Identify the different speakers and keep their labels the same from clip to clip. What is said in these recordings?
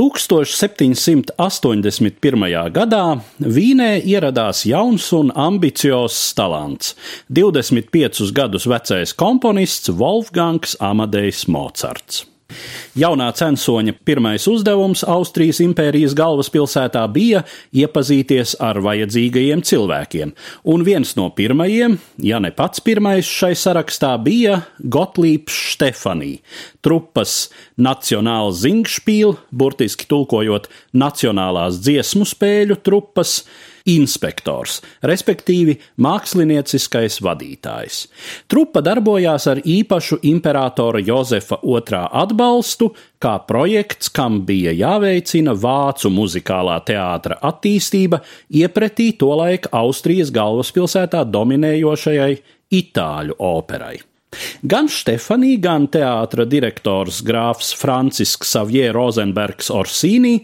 Speaker 1: 1781. gadā Vīnē ieradās jauns un ambiciozs talants - 25 gadus vecais komponists Wolfgangs Amadejs Mocards. Jaunā censoņa pirmais uzdevums Austrijas impērijas galvaspilsētā bija iepazīties ar vajadzīgajiem cilvēkiem, un viens no pirmajiem, ja ne pats pirmais šai sarakstā, bija Gotlīps Štefanī, trupas Nacionāla Zingšpīl, burtiski tulkojot Nacionālās dziesmu spēļu trupas, inspektors, respektīvi mākslinieckais vadītājs. Trupa darbojās ar īpašu imperatora Jozefa II atbalstu, kā projekts, kam bija jāveicina vācu muzikālā teātra attīstība iepretī tolaik Austrijas galvaspilsētā dominējošajai itāļu operai. Gan Stefanī, gan teātra direktors grāfs Francisks Savie Rozenbergs Orsīnī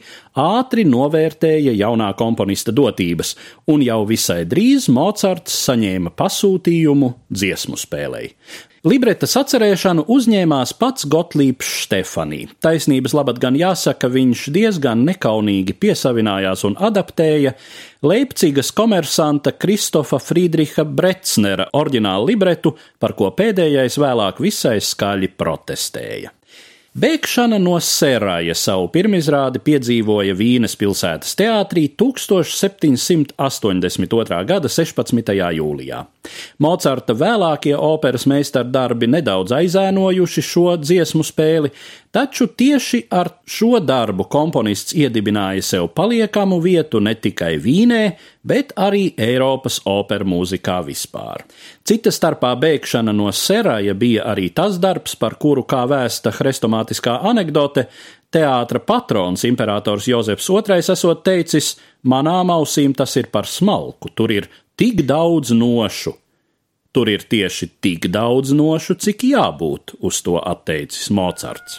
Speaker 1: ātri novērtēja jaunā komponista dotības, un jau visai drīz Mocards saņēma pasūtījumu dziesmu spēlei. Libretas atcerēšanu uzņēmās pats Gotlīps Štefanī. Taisnības labad gan jāsaka, viņš diezgan nekaunīgi piesavinājās un adaptēja Leipcigas komersanta Kristofa Friedriha Brecnera oriģinālu libretu, par ko pēdējais vēlāk visai skaļi protestēja. Bēgšana no Sēraja savu pirmizrādi piedzīvoja Vīnes pilsētas teātrī 1782. gada 16. jūlijā. Mocarta vēlākie operas meistardarbi nedaudz aizēnojuši šo dziesmu spēli, taču tieši ar šo darbu komponists iedibināja sev paliekamu vietu ne tikai Vīnē, bet arī Eiropas operu mūzikā vispār. Cita starpā bēgšana no Seraja bija arī tas darbs, par kuru, kā vēsta hrestomātiskā anekdote, teātra patrons imperators Jozefs II esot teicis: Manām ausīm tas ir par smalku, tur ir tik daudz nošu. Tur ir tieši tik daudz nošu, cik jābūt, uz to atteicis Mocards.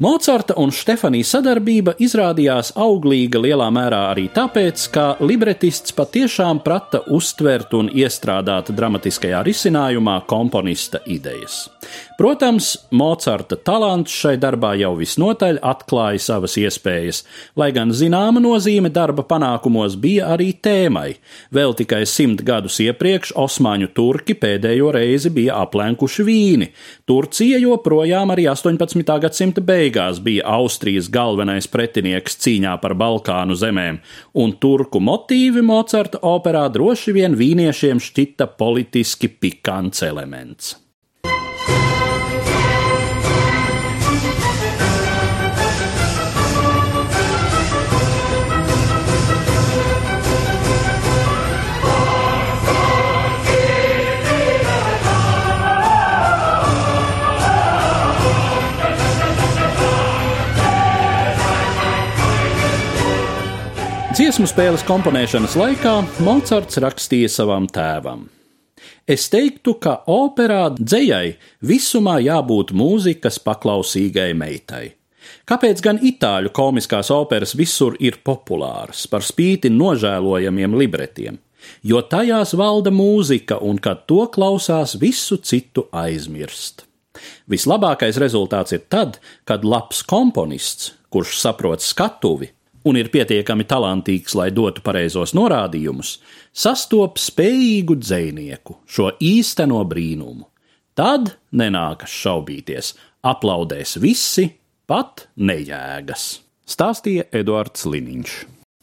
Speaker 1: Mocarta un Stefanijas sadarbība izrādījās auglīga lielā mērā arī tāpēc, ka libretists patiešām prata uztvert un iestrādāt dramatiskajā risinājumā komponista idejas. Protams, Mocarta talants šai darbā jau visnotaļ atklāja savas iespējas, lai gan zināma nozīme darba panākumos bija arī tēmai. Vēl tikai simt gadus iepriekš Osmaņu turki pēdējo reizi bija aplenkuši vīni. Turcija joprojām arī 18. gadsimta beigās bija Austrijas galvenais pretinieks cīņā par Balkānu zemēm, un turku motīvi Mocarta operā droši vien vīniešiem šķita politiski pikants elements. Dziesmu spēles komponēšanas laikā Mocards rakstīja savam tēvam. Es teiktu, ka operā dzējai visumā jābūt mūzikas paklausīgai meitai. Kāpēc gan itāļu komiskās operas visur ir populāras, par spīti nožēlojamiem libretiem? Jo tajās valda mūzika, un kad to klausās, visu citu aizmirst. Vislabākais rezultāts ir tad, kad labs komponists, kurš saprot skatuvi, un ir pietiekami talantīgs, lai dotu pareizos norādījumus, sastopas spējīgu dzinieku, šo īsteno brīnumu. Tad nenākas šaubīties, aplaudēs visi, pat nejēgas, stāstīja Eduards Liniņš.